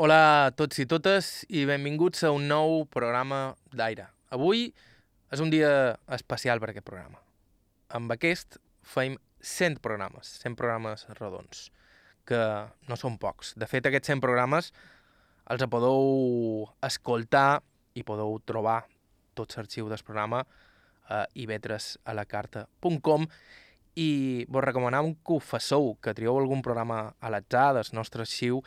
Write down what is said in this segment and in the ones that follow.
Hola a tots i totes i benvinguts a un nou programa d'Aire. Avui és un dia especial per aquest programa. Amb aquest feim 100 programes, 100 programes redons, que no són pocs. De fet, aquests 100 programes els podeu escoltar i podeu trobar tots l'arxiu del programa a ivetresalacarta.com i vos recomanam que ho fasseu, que trieu algun programa a l'atzar del nostre arxiu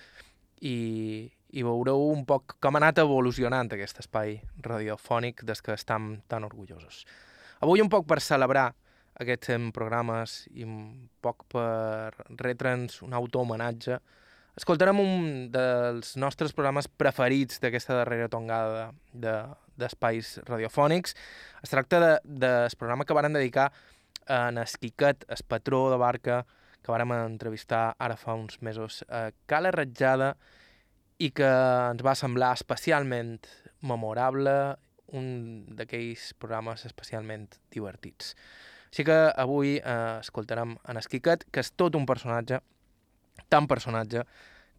i, i veureu un poc com ha anat evolucionant aquest espai radiofònic des que estem tan orgullosos. Avui un poc per celebrar aquests 100 programes i un poc per retre'ns un auto-homenatge, escoltarem un dels nostres programes preferits d'aquesta darrera tongada d'espais de, radiofònics. Es tracta del de, de programa que varen dedicar en Esquiquet, el patró de barca, que vàrem entrevistar ara fa uns mesos a Cala Ratjada i que ens va semblar especialment memorable, un d'aquells programes especialment divertits. Així que avui eh, escoltarem en Esquiquet, que és tot un personatge, tan personatge,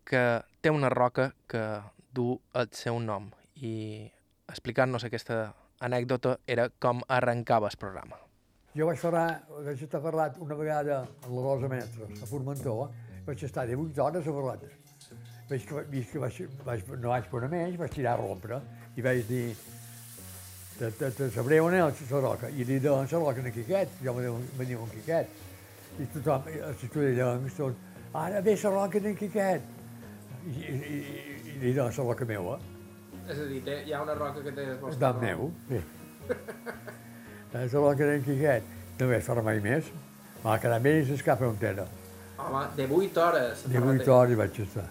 que té una roca que du el seu nom. I explicant-nos aquesta anècdota era com arrencava el programa. Jo vaig parlar, vaig estar parlat una vegada a la Rosa Metres, a Formentor, vaig estar 18 hores a parlar. Vaig, vaig, que vaig, vaig, no vaig poder més, vaig tirar a rompre i vaig dir te, te, te sabré on és la roca. I li deien la roca en Quiquet, jo me, me diuen Quiquet. I tothom, els estudiants, tot, ara ve la roca en Quiquet. I, i, i, i li deien la roca meva. És a dir, hi ha una roca que té... Del meu, sí. És la que d'en Quiquet. No vaig fer mai més. Va quedar més cap frontera. Home, de 8 hores. 18 hores vaig estar.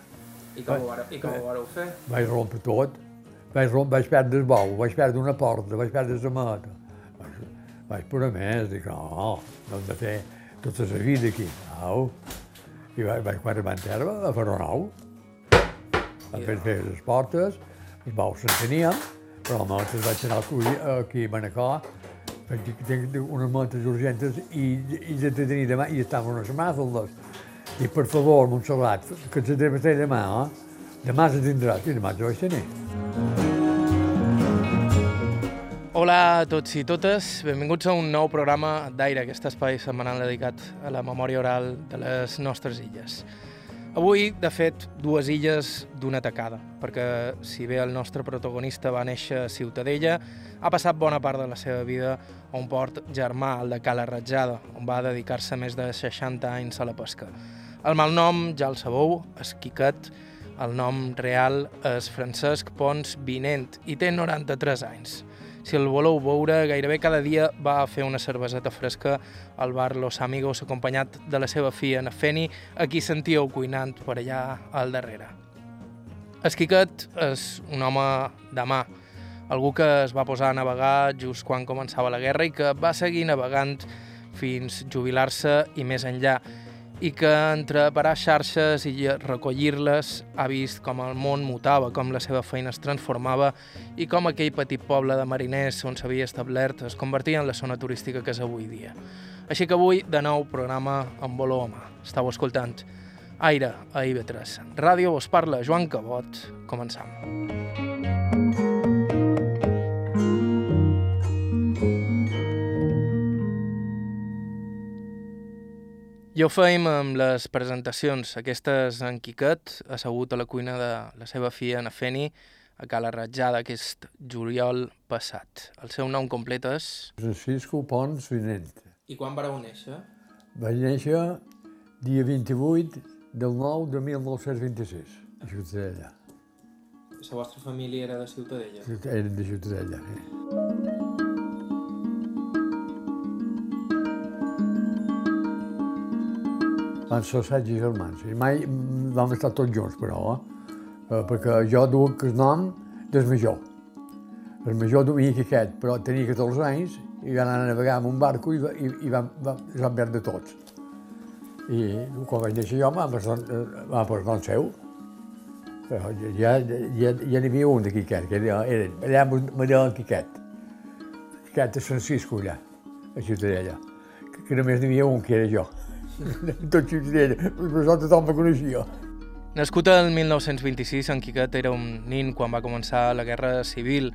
I com, ho, vareu, i com ho vareu fer? Vaig rompre tot. Vaig, romp, vaig perdre el bou, vaig perdre una porta, vaig perdre la mata. Vaig, vaig por a més, dic, no, no hem de fer tota la vida aquí. Au. I vaig, vaig arribar en terra a fer un nou. Vaig fer les portes, els bous se'n teníem, però el motes vaig anar aquí, aquí a Manacor, perquè tinc unes motes urgentes i, i de tenir demà i estaven unes màfiles. I per favor, Montserrat, que se deve fer demà, eh? Demà se tindrà, i demà se vaig tenir. Hola a tots i totes, benvinguts a un nou programa d'Aire, aquest espai setmanal dedicat a la memòria oral de les nostres illes. Avui, de fet, dues illes d'una tacada, perquè si bé el nostre protagonista va néixer a Ciutadella, ha passat bona part de la seva vida a un port germà, el de Cala Ratjada, on va dedicar-se més de 60 anys a la pesca. El malnom, ja el sabeu, és Quiquet, el nom real és Francesc Pons Vinent i té 93 anys. Si el voleu veure, gairebé cada dia va fer una cerveseta fresca al bar Los Amigos acompanyat de la seva filla Nafeni, a qui sentíeu cuinant per allà al darrere. Esquiquet és un home de mà, algú que es va posar a navegar just quan començava la guerra i que va seguir navegant fins jubilar-se i més enllà, i que entre parar xarxes i recollir-les ha vist com el món mutava, com la seva feina es transformava i com aquell petit poble de mariners on s'havia establert es convertia en la zona turística que és avui dia. Així que avui, de nou, programa amb voló mà. Estau escoltant Aire a IB3. Ràdio us parla Joan Cabot. Començam. Jo feim amb les presentacions, aquestes en Quiquet, assegut a la cuina de la seva filla Nafeni, a Cala Ratjada aquest juliol passat. El seu nom complet és... Francisco Pons Vinent. I quan vareu néixer? Vaig néixer dia 28 del 9 de 1926, a Ciutadella. La vostra família era de Ciutadella? Eren de Ciutadella, sí. Van ser set germans. I mai vam estar tots junts, però, eh? perquè jo duc el nom del major. El major duia Quiquet, però tenia 14 anys i van anar a navegar amb un barco i, i, i vam, vam, van perdre tots. I quan vaig néixer jo vam posar el nom seu. Però ja, ja, ja n'hi havia un de Quiquet, que era, era allà me deien Quiquet. Quiquet de Francisco, allà, a Ciutadella. Que, que només n'hi havia un, que era jo. Tot Ciutadella, però tothom me coneixia. Nascut el 1926, en Quiquet era un nin quan va començar la Guerra Civil,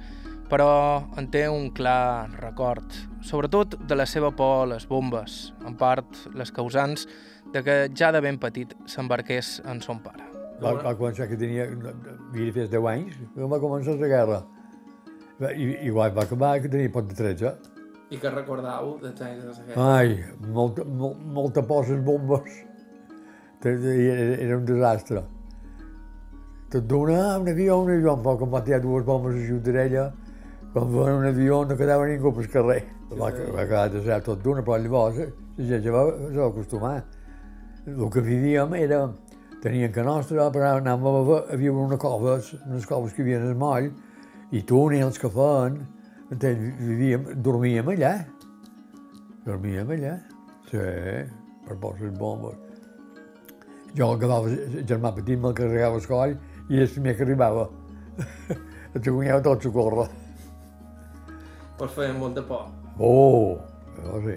però en té un clar record, sobretot de la seva por a les bombes, en part les causants de que ja de ben petit s'embarqués en son pare. Va, va començar que tenia, havia fet 10 anys, quan va començar la guerra. I, igual va acabar que tenia pot de 13. I que anys de la guerra? Ai, molta, molt, molta por a les bombes. Era, un desastre. Tot d'una, un avió, un avió, però quan va tirar dues bombes a Ciutadella, quan va un avió no quedava ningú pel carrer. Va, va quedar desert tot d'una, però llavors la gent ja va, va acostumar. El que vivíem era, tenien que nostra, però anàvem a, a viure una coves, unes coves que hi havia en el moll, i túnels que feien, vivíem, dormíem allà. Dormíem allà, sí, per les bombes. Jo agafava el germà petit, me'l carregava el coll i és el primer que arribava. Et guanyava tot a córrer. Però feia molta por. Oh, no sé.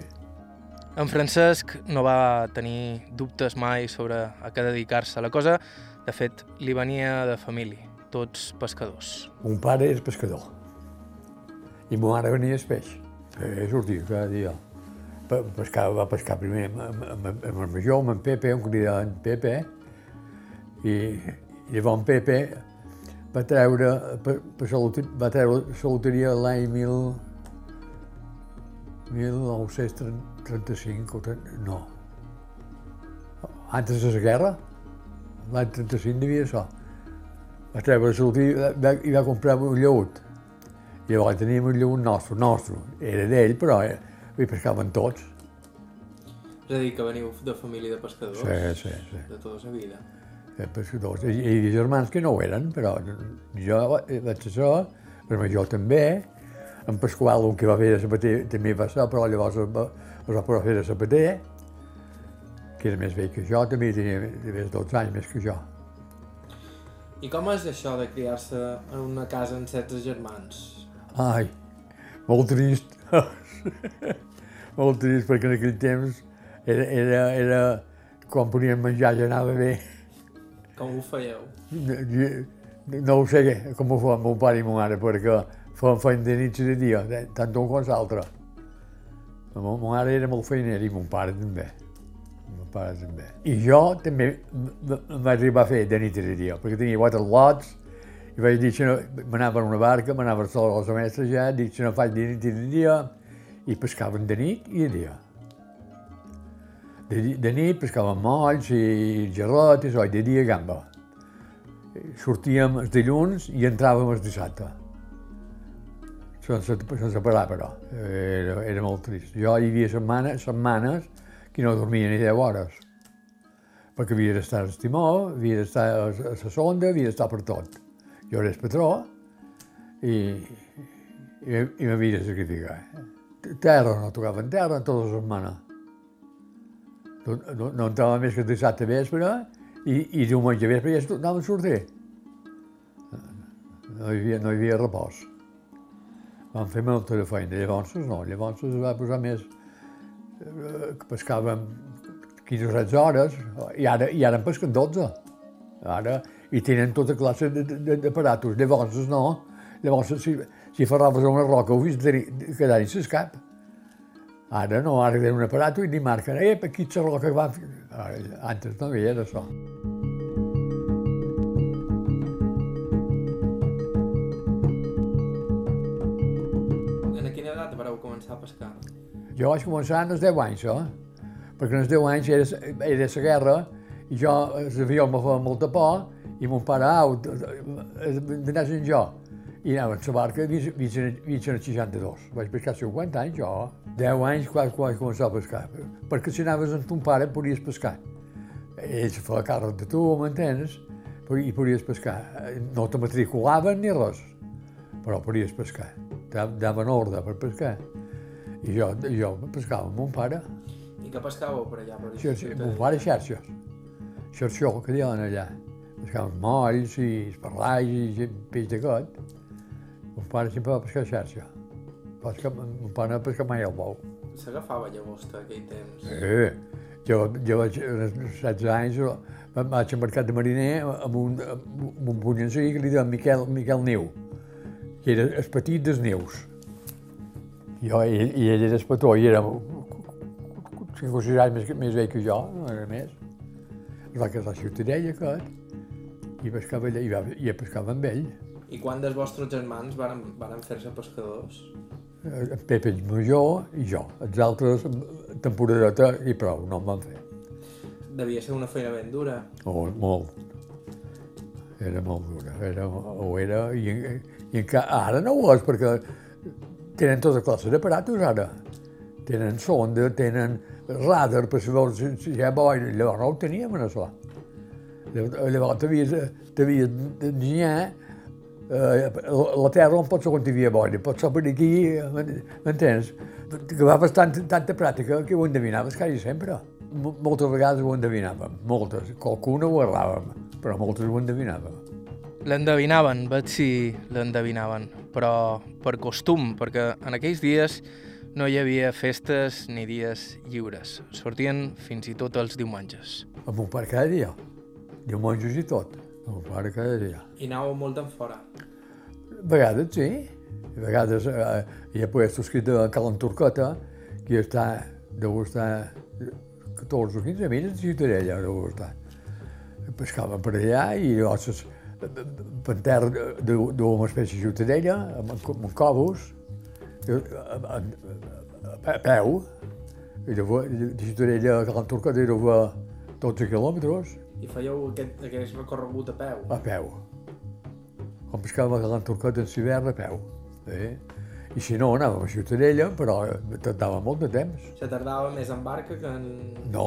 En Francesc no va tenir dubtes mai sobre a què dedicar-se. La cosa, de fet, li venia de família, tots pescadors. Mon pare és pescador i mon mare venia el peix. Eh, sortia cada dia pescar, va pescar primer amb, el major, amb en Pepe, un cridaven Pepe, i, llavors en Pepe va treure, per, per va treure la loteria l'any 1935 o 30, no. Antes de la guerra, l'any 35 devia ser. Va treure la loteria i va comprar un lleut. Llavors teníem un lleut nostre, nostre. Era d'ell, però eh, hi pescaven tots. És a dir, que veniu de família de pescadors? Sí, sí, sí. De tota la vida? De pescadors. I, i germans que no ho eren, però jo vaig ser, però jo també. En Pasqual, un que va fer de sabater, també va ser, però llavors es va, es va poder fer de sabater, que era més vell que jo, també tenia més 12 anys més que jo. I com és això de criar-se en una casa amb 16 germans? Ai, molt trist. molt trist, perquè en aquell temps era, era, era quan podíem menjar ja anava bé. Com ho fèieu? No ho sé com ho fa meu pare i mon mare, perquè feien feina de nit i de dia, tant un com l'altre. Mon mare era molt feiner i mon pare també. Mon pare també. I jo també vaig arribar a fer de nit i de dia, perquè tenia quatre lots, i vaig dir que no, m'anava en una barca, m'anava sol als mestres ja, dic que no faig de nit i de dia, i pescaven de nit i de dia. De, de nit pescaven molls i gerrotes, oi, de dia gamba. Sortíem els dilluns i entràvem els dissabte. Sense, sense parar, però. Era, era molt trist. Jo hi havia setmanes, setmanes que no dormia ni 10 hores. Perquè havia d'estar al timó, havia d'estar a la sonda, havia d'estar per tot. Jo era el patró i, i, i m'havia de sacrificar. Terra, no tocava en terra tota la setmana. No, no, no entrava més que dissabte vespre i, i diumenge vespre ja tornava a sortir. No hi havia, no hi havia repòs. Vam fer molta de feina, llavors no, llavors es va posar més... Eh, pescàvem 15 o 16 hores i ara, i ara en pesquen 12. Ara, i tenen tota classe d'aparatos. Llavors no, llavors si, si ferraves una roca ho vist quedar dins cap. Ara no, ara tenen un aparato i li marquen, eh, aquí la roca que va... Antes no hi era això. En quina edat vareu començar a pescar? Jo vaig començar als 10 anys, eh? perquè als 10 anys era, era la guerra i jo, l'avió me feia molta por i mon pare, au, d'anar en jo. I anava en la barca fins al 62. Vaig pescar 50 anys, jo. 10 anys quan, quan vaig començar a pescar. Perquè si anaves amb ton pare podies pescar. Ell se feia càrrec de tu, m'entens? I podies pescar. No te matriculaven ni res, però podies pescar. Daven ordre per pescar. I jo, jo pescava amb mon pare. I què pescàveu per allà? Per xarxa, mon pare xarxes. Xarxó, que diuen allà. Pescaven molls i esparlais i peix de got. Mon pare sempre va pescar xarxa. Pesca, mon pare no pesca mai el bou. S'agafava llagosta aquell temps? Sí, Jo, jo vaig, als 16 anys, va- vaig al mercat de mariner amb un, amb un punyancí que li deia Miquel, Miquel Neu, que era el petit dels Neus. Jo, i, i ell era el petó, i era 5 o 6 anys més, més vell que jo, no era més. Es va casar a Ciutadella, aquest, i pescava allà, i, va, i pescava amb ell. I quan dels vostres germans varen, varen fer-se pescadors? Eh, En Pepe el major i jo. Els altres, temporadeta i prou, no en van fer. Devia ser una feina ben dura. Oh, molt. Era molt dura. Era, ho era, i, i encara, ara no ho és, perquè tenen tota classe d'aparatos ara. Tenen sonda, tenen radar per saber si, si hi ha boira. Llavors no ho teníem, això. Llavors t'havies d'enginyar eh, la terra on pot ser quan hi havia boira, pot ser per aquí, m'entens? Que va bastant tanta pràctica que ho endevinaves quasi sempre. Moltes vegades ho endevinàvem, moltes. Qualcuna ho erràvem, però moltes ho endevinàvem. L'endevinaven, veig si l'endevinaven, però per costum, perquè en aquells dies no hi havia festes ni dies lliures. Sortien fins i tot els diumenges. Amb un pare cada dia, diumenges i tot, amb un pare cada dia. I anàveu molt en fora. A vegades sí, a vegades eh, hi ha puestos que de Calan Turcota, que està, deu estar 14 o 15 milles de Ciutadella, deu estar. Pescaven per allà i llavors per terra d'una espècie de Ciutadella, amb, amb cobos, eh, a, a, a, a peu, i llavors de Ciutadella a Calan Turcota era 12 quilòmetres, I fèieu aquest, aquest recorregut a peu. a peu. Com pescava a l'entorcat en l'hivern a peu. Eh? I si no, anàvem a Ciutadella, però tardava molt de temps. Se tardava més en barca que en... No,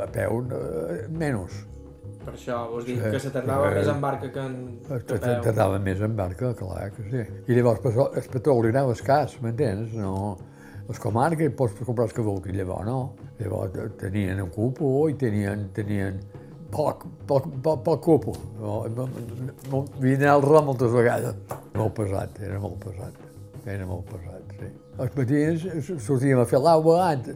a peu, eh, menys. Per això, vos dic Sí. que se tardava Eh, més en barca que en que peu. Tardava més en barca, clar que sí. I llavors el petroli anava escàs, m'entens? No, les comarques pots comprar el que vulguis, llavors no. Llavors te- tenien un cupo i tenien, tenien poc, poc, poc, poc cupo. No, Vine al ram moltes vegades. Molt pesat, era molt pesat. Era molt pesat, sí. Els matins sortíem a fer ant-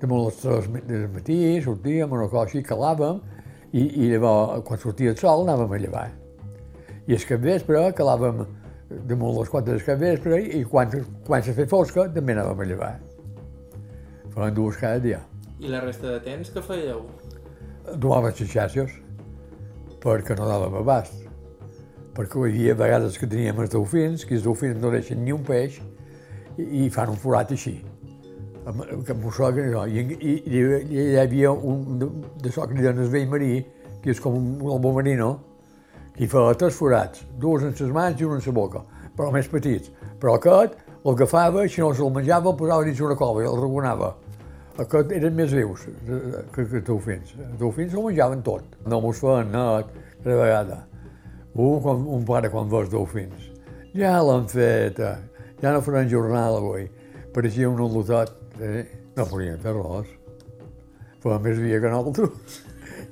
damunt les 3 del matí, sortíem, una cosa així, calàvem, i, i llavors, quan sortia el sol, anàvem a llevar. I el capvespre calàvem damunt les 4 del capvespre i quan, quan se feia fosca també anàvem a llevar. Fèiem dues cada dia. I la resta de temps què fèieu? Duàvem les xarxes perquè no dàvem abast. Perquè hi havia vegades que teníem els dofins, que els dofins no deixen ni un peix i, i fan un forat així. Que que no. I, i, i, hi havia un de, de so que el vell marí, que és com un, un marino, que hi feia tres forats, dos en les mans i un en la boca, però més petits. Però aquest l'agafava, si no se'l menjava, el posava dins una cova i el regonava. Aquest eren més vius que, que els dofins. Els dofins ho menjaven tot. No mos feien net, cada vegada. Un, quan, un pare quan veus dofins. Ja l'han fet, eh, ja no faran jornal avui. Pareixia un al·lotat. Eh? No podien fer res. Feien més via que nosaltres.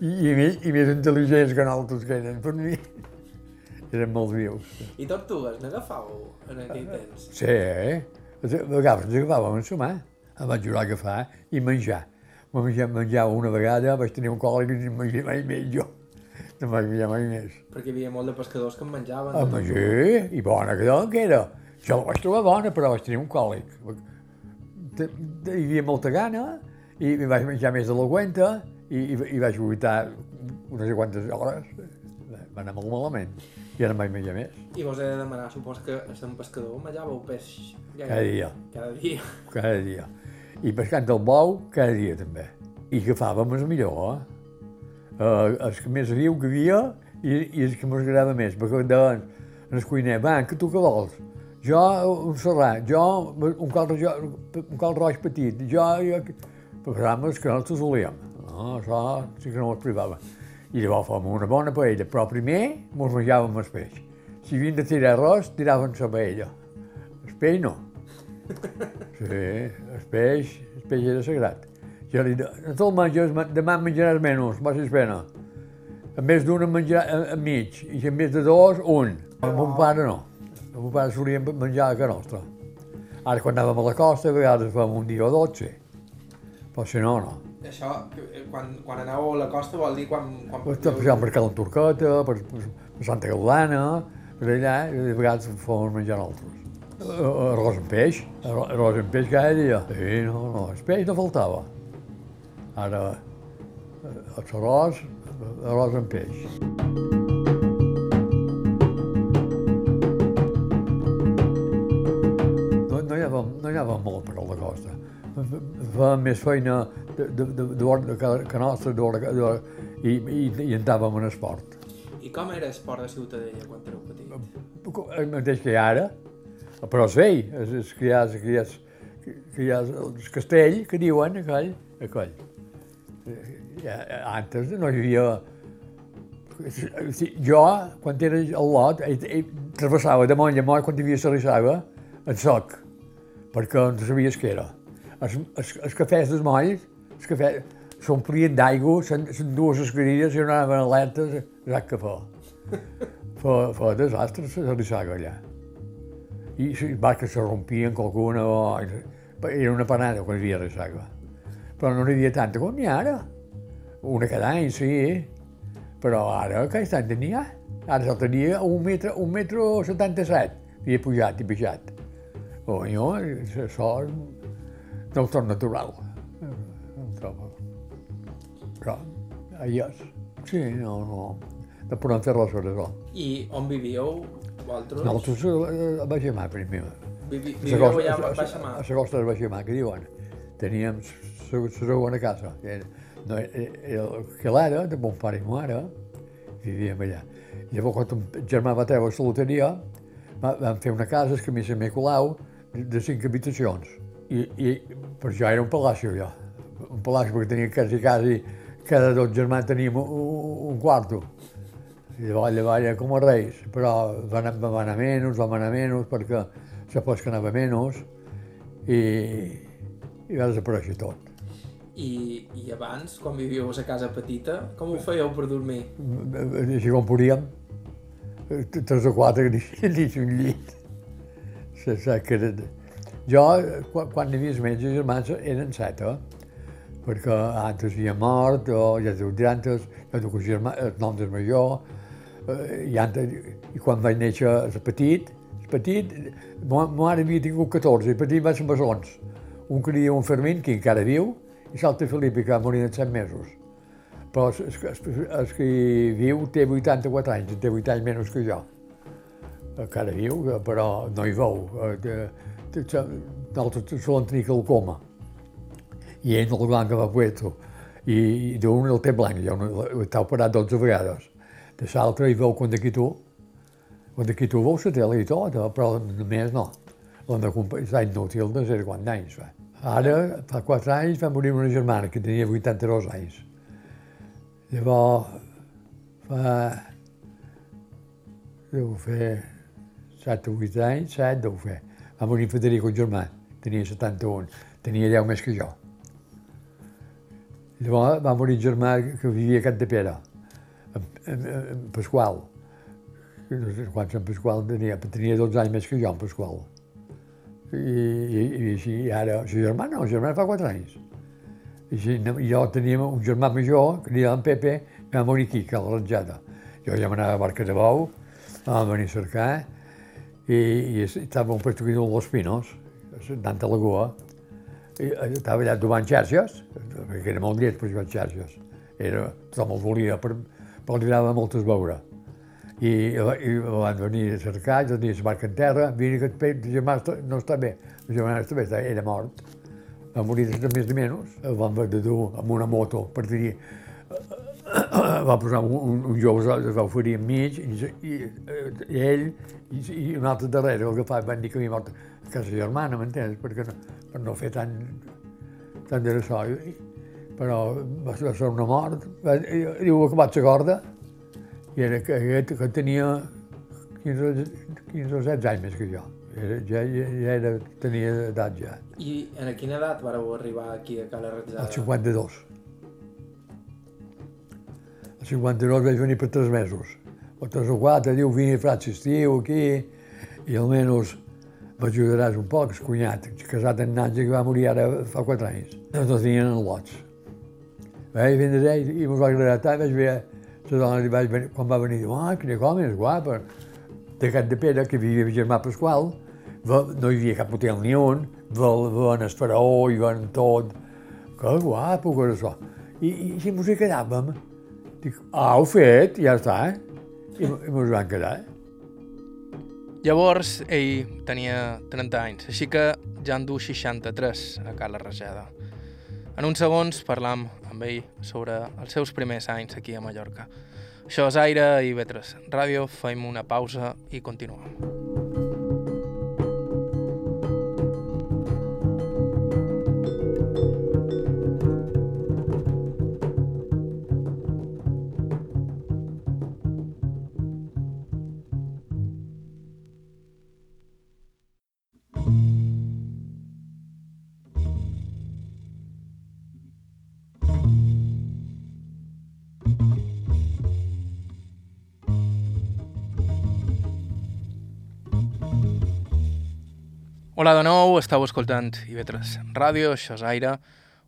I, i, més, I més intel·ligents que nosaltres que eren, per mi. Eren molt vius. I tortugues, n'agafàveu en aquell temps? Sí, eh? A vegades ens agafàvem la mà. Em vaig jurar a agafar i menjar. Me menjar, menjava una vegada, vaig tenir un còlic i no em menjava mai més jo. No em vaig menjar mai més. Perquè hi havia molt de pescadors que en menjaven. A menjar, i bona que que era. Jo la vaig trobar bona, però vaig tenir un còlic. Hi havia molta gana, i i vaig menjar més de la cuenta, i, i, i vaig vomitar unes quantes hores. Va anar molt malament. I ara vaig menjar més. I vos he de demanar, supos que a Sant Pescador menjàveu peix Cada dia. Cada dia. cada dia. I pescant el bou, cada dia també. I agafàvem el millor, eh? eh el que més viu que havia i, i el que m'agradava més, perquè deien en el cuiner, va, que tu què vols? Jo un serrat, jo un cal, jo, un cal roig petit, jo... jo Passàvem els que nosaltres volíem. No, això sí que no ho privava. I llavors fèiem una bona paella, però primer mos menjàvem el peix. Si havien de tirar arròs, tiraven la paella. El peix no. Sí, el peix, el peix era sagrat. Jo li dic, no te'l menges, demà en menjaràs menys, passis pena. En més d'un en menjarà a, a mig, i en més de dos, un. El mon pare no. El mon pare solia menjar a casa nostra. Ara, quan anàvem a la costa, a vegades fèiem un dia o dotze. Però si no, no. això, eh, quan, quan aneu a la costa vol dir quan... quan Està passant per Cala Turqueta, per, per, per Santa Gaudana, per allà, de vegades fos menjar altres. Arròs amb peix, arròs, amb peix cada dia. Sí, no, no, el peix no faltava. Ara, el arròs, arròs amb peix. No, no, hi havia, no hi havia molt per a la costa. Fèiem més feina de, de, de, de, de, que, nostra i, i, i entràvem en esport. I com era esport de Ciutadella quan éreu petit? El mateix que ara, però es és, és que que hi ha, que hi ha el castell, que diuen, aquell, aquell. Ja, antes no hi havia... Jo, quan era al lot, travessava de moll a quan hi havia serissava, en soc, perquè no sabies què era. Els, els, els cafès dels molls, els cafès, s'omplien d'aigua, se'n dues escarilles i anaven alertes, saps què fa? Fa, fa desastre, se serissava allà. I les barques se rompien qualcuna, o... era una panada quan hi havia ressaca. Però no n'hi havia tanta com n'hi ha ara. Una cada any, sí, però ara aquest any n'hi ha. Ara se'l tenia un metre, un metre 77, havia pujat i baixat. Oh, jo, això no ho trobo natural. No trobo. Però, allà és. Sí, no, no. No podem fer res per això. I on vivíeu, vosaltres? Nosaltres eh, a Baixamà, primer. Vivi, vivíeu allà a Baixamà? A la costa de Baixamà, que diuen. Teníem la segona casa. no, era, que l'ara, de mon pare i mare, vivíem allà. Llavors, quan un germà va treure la loteria, va- vam fer una casa, el camí Sant Nicolau, de, cinc habitacions. I, I per això era un palacio, ja. Un palacio, perquè tenia quasi, quasi, cada dos germans teníem un, un quarto. I era com a reis, però van, van anar menys, vam anar menys, perquè la pesca anava menys, i, i va desaparèixer tot. I, I abans, quan vivíeu a casa petita, com ho fèieu per dormir? Així com podíem, tres o quatre dins, un llit. Se, se, que era... Jo, quan, quan hi havia els meus germans, eren set, eh? perquè antes havia mort, o ja teniu antes, un germà, el nom del major, eh, i, quan vaig néixer el petit, el petit, ma ma mare havia tingut 14, el petit va ser bessons. Un diu un Fermín, que encara viu, i l'altre Felipe, que va morir en 7 mesos. Però el, que viu té 84 anys, té 8 anys menys que jo. Encara viu, però no hi veu. Eh, Nosaltres solen tenir glaucoma. I ell no el blanc va puesto. I, i d'un el té blanc, jo està operat 12 vegades. De l'altre hi veu quan d'aquí tu, quan d'aquí tu veus la tele i tot, però només no. L'han és inútil de ser quants anys fa. Ara, fa 4 anys, va morir una germana que tenia 82 anys. Llavors, fa... Deu fer 7 o 8 anys, 7 deu fer. Va morir Federico, el germà, tenia 71, tenia 10 més que jo. Llavors va morir el germà que vivia a Cantapera, en, en, en Pasqual. Quan en Pasqual tenia, tenia 12 anys més que jo, en Pasqual. I, i, i així, ara, el germà no, el germà fa 4 anys. I així, jo tenia un germà major, que diria en Pepe, que va morir aquí, que a la Ranjada. Jo ja m'anava a Barca de Bou, vam venir a cercar, i, i estava un diu Los Pinos, anant a la Goa, i eh, estava allà tomant xarxes, perquè era molt llest per jugar xarxes. Era, tothom el volia, per, però li agradava molt es veure. I, i van venir a cercar, jo tenia la en terra, vine que el germà no està bé, el germà està bé, era mort. Va morir de més de menys, el van haver de dur amb una moto per tenir va posar un, un, un jove, es va oferir enmig, i, i, i ell i, i un altre darrere, el que fa, van dir que havia mort a casa germana, m'entens? Perquè no, per no fer tant, tant de ressò. Però va, ser- una mort. Diu que vaig a corda, i era que, que, que tenia 15, 15 o 16 anys més que jo. Era, ja, ja, ja era, tenia edat ja, I en quina edat vareu arribar aquí a Cala al Ratzada? 52. Al 52 vaig venir per tres mesos. O tres o quatre, diu, vine frats estiu aquí, i almenys m'ajudaràs un poc, el cunyat, casat en Natja, que va morir ara fa quatre anys. No tenien en lots. Vaig vindre i m'ho va agradar tant, vaig veure la dona, li vaig venir, quan va venir, diu, ah, quina com és guapa. De Cat de Pere, que vivia el germà Pasqual, no hi havia cap hotel ni un, van el faraó i van tot. Que guapo que això. I, i si mos hi quedàvem, dic, ah, ho fet, ja està, eh? I, i mos van quedar, eh? Llavors, ell tenia 30 anys, així que ja en du 63 a Cala Rajada. En uns segons parlam amb ell sobre els seus primers anys aquí a Mallorca. Això és Aire i Vetres Ràdio, fem una pausa i continuem. Hola de nou, estàu escoltant IB3 Ràdio, això és Aire,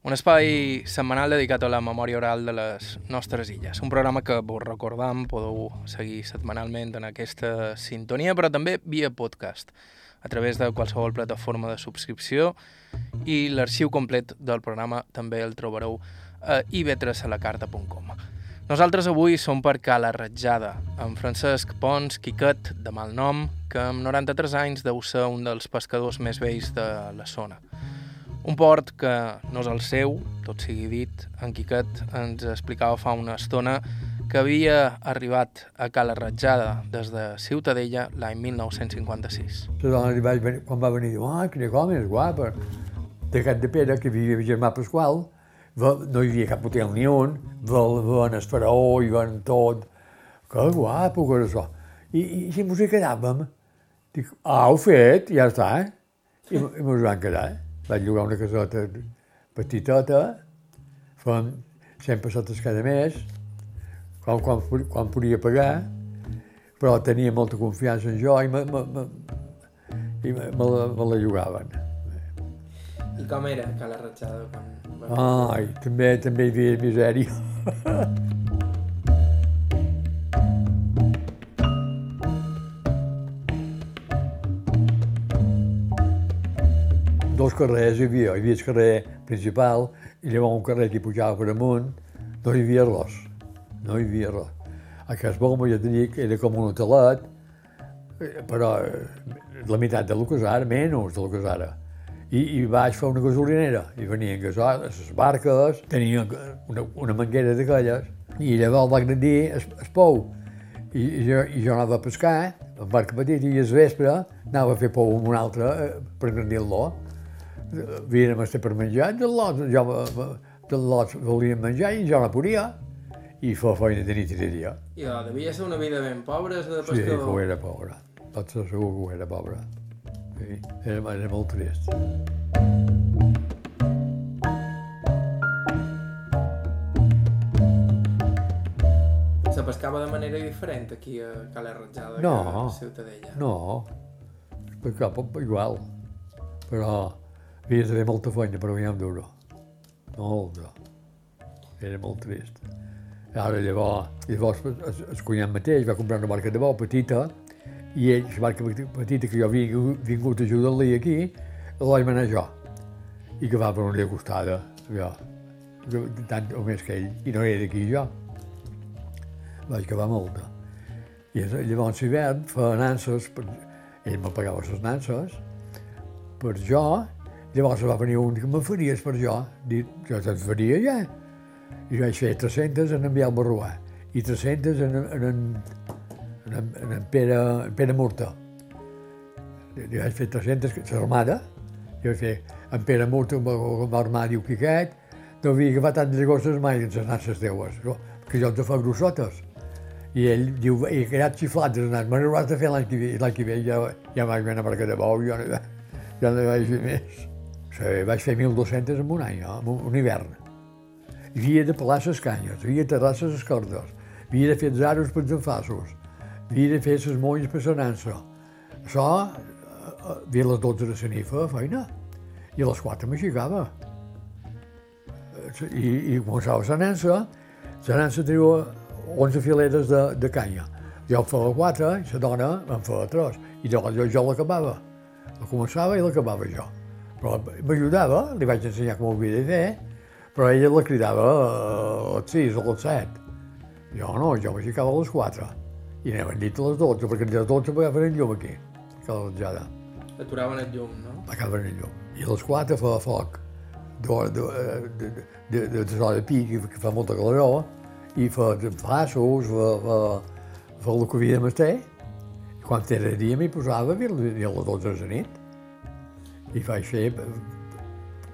un espai setmanal dedicat a la memòria oral de les nostres illes. Un programa que vos recordam, podeu seguir setmanalment en aquesta sintonia, però també via podcast, a través de qualsevol plataforma de subscripció i l'arxiu complet del programa també el trobareu a ib3alacarta.com. Nosaltres avui som per Cala Ratjada, amb Francesc Pons Quiquet, de mal nom, que amb 93 anys deu ser un dels pescadors més vells de la zona. Un port que no és el seu, tot sigui dit, en Quiquet ens explicava fa una estona que havia arribat a Cala Ratjada des de Ciutadella l'any 1956. La dona li vaig venir, quan va venir, ah, quina com és guapa. De Cat de Pere, que vivia germà Pasqual, no hi havia cap hotel ni un, van el faraó i van tot. Que guapo que era això. I, i si mos hi quedàvem, dic, ah, ho fet, ja està, eh? I, i mos van quedar, eh? Vaig llogar una casota petitota, fem 100 pessetes cada mes, quan, quan, quan podia pagar, però tenia molta confiança en jo i me, me, me, i me, me, la, me la llogaven. I com era Cala Ratxada quan, Ai, també, també hi havia misèria. Dos carrers hi havia. Hi havia el carrer principal i llavors un carrer que pujava per amunt. No hi havia res. No hi havia res. Aquest bombo, ja dit, era com un hotelet, eh, però eh, la meitat del que és ara, menys del que és ara i, i vaig fer una gasolinera. I venien gasoles, les barques, tenien una, una manguera d'aquelles, i llavors va grandir el, el pou. I, i, jo, I jo anava a pescar, amb barca petita, i al vespre anava a fer pou amb un altre eh, per grandir-lo. Vien a estar per menjar, del lot, jo, del lot volien menjar i jo no podia. I fa feina de nit i de dia. I devia ser una vida ben pobra, de pescador. Sí, que ho era pobra. Tot segur que ho era pobra. Sí, era, era molt trist. Se pescava de manera diferent aquí a Cala Ratjada no, que a Ciutadella? No, es pescava igual, però havia de fer molta feina per guanyar un duro. Molta. Era molt trist. Ara llavors, llavors el, el cunyat mateix va comprar una barca de bou petita i ell, la barca petita que jo havia vingut a ajudar-li aquí, la vaig manar jo. I que va per una costada, jo, tant o més que ell, i no era d'aquí jo. Vaig acabar molta. I llavors l'hivern feia nanses, per... ell me pagava les nanses, per jo, llavors va venir un que me faries per jo, dit, jo te'n faria ja. I vaig fer 300 en enviar el Barruà i 300 en, en, en en, en Pere, en Pere Murta. Li vaig fer 300, l'armada, jo vaig fer en Pere Murta, com va armar, diu Quiquet, no havia agafat tantes gosses mai en les nasses teues, que jo els fa grossotes. I ell diu, he quedat xiflat les nasses, me n'hauràs de fer l'any que ve, l'any que ve ja, ja vaig anar a Marca de Bou, jo no, ja no vaig fer més. Sí, vaig fer 1.200 en un any, no? en un hivern. Hi havia de pelar les canyes, havia de terrasses les cordes, havia de fer els aros per els enfassos, havia de fer les molles per la nansa. Això, havia a les 12 de la nit feia feina, i a les 4 m'aixecava. i, i començava la nansa, la nansa tenia 11 filetes de, de canya. Jo en feia 4 i la dona en feia 3. I llavors jo, jo l'acabava. La començava i l'acabava jo. Però m'ajudava, li vaig ensenyar com ho havia de fer, però ella la cridava a les 6 o a les 7. Jo no, jo m'aixecava a les 4. I anaven dit a les 12, perquè a les 12 m'agaven el llum aquí, cada vetjada. Aturaven el llum, no? M'agaven el llum. I a les 4 feia foc de, de, de, de, de, de zona de pi, que fa molta calor, i fa passos, fa, fa, fa el que havia de mastar. I quan era dia m'hi posava i a les 12 de la nit. I vaig fer per,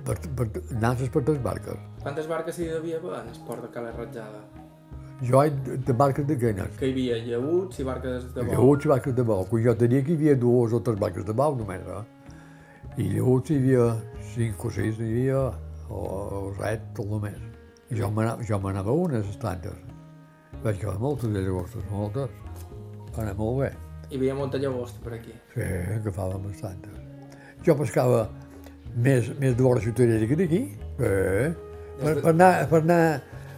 per, per, nances per les barques. Quantes barques hi devia haver en el port de Cala Ratjada? Jo de, de barques de quenes. Que hi havia llauts i barques de bou. Llauts i barques de bou. Quan jo tenia que hi havia dues o tres barques de bou només. Eh? I llauts hi havia cinc o sis, hi havia, o, o set, tot només. I jo m'anava jo m'anava a unes estantes. Vaig agafar moltes de llagostes, moltes. Va anar molt bé. Hi havia molta llagosta per aquí. Sí, agafàvem bastantes. Jo pescava més, més de vora ciutadella que d'aquí. Eh? Per, per anar, per anar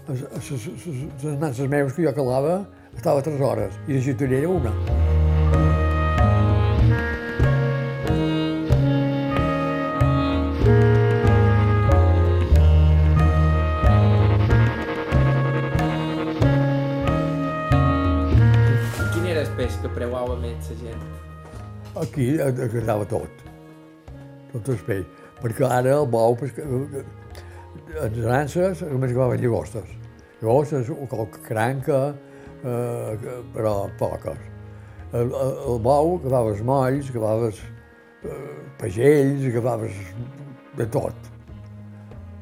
les nances meves que jo calava, estava tres hores, i de ciutadella una. Quin era el peix que preuava més la gent? Aquí agradava tot, tot el peix, perquè ara el bou, pesca... les nances només agafaven llagostes. Llagostes, qualque cranca, eh, però poques. El, el, el bou agafaves molls, agafaves eh, pagells, agafaves de tot.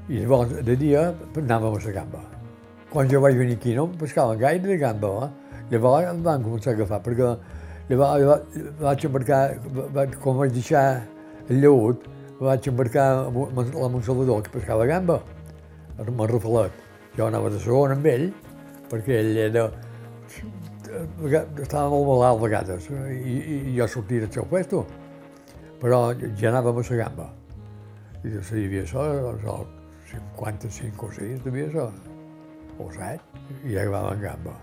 I llavors, de dia, anàvem a la gamba. Quan jo vaig venir aquí no em pescaven gaire de gamba, eh? llavors em van començar a agafar, perquè llavors, llavors vaig embarcar, vaig, quan vaig deixar el lleut, vaig embarcar amb la Montsalvador, que pescava gamba, amb el Rafalet. Jo anava de segon amb ell, perquè ell era... estava molt malalt a vegades, i, i jo sortia del seu puesto, però ja anàvem a la gamba. I jo hi havia això, doncs, 55 o 6 devia ser, o 7, i ja acabàvem gamba.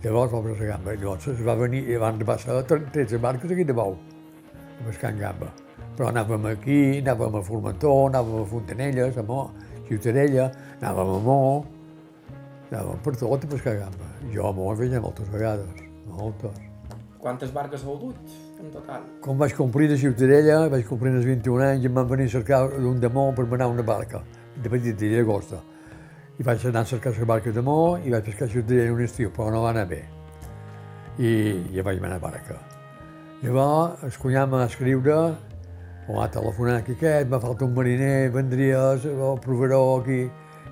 Llavors vam a la gamba, llavors es va venir, i van passar 13 barques aquí de bou, pescant gamba. Però anàvem aquí, anàvem a Formentor, anàvem a Fontanelles, a Mo, Ciutadella, anàvem a Mo, anàvem per tot a pescar gamba. Jo a Mo veia moltes vegades, moltes. Quantes barques heu dut, en total? Quan vaig complir de Ciutadella, vaig complir als 21 anys, i em van venir a cercar d'un de Mo per anar a una barca, de petita i d'agosta. I vaig anar a cercar la barca de Mo i vaig pescar a Ciutadella un estiu, però no va anar bé. I ja vaig anar a barca. Llavors, el cunyam va escriure, va telefonar aquí aquest, me falta un mariner, vendries, o proveeró aquí,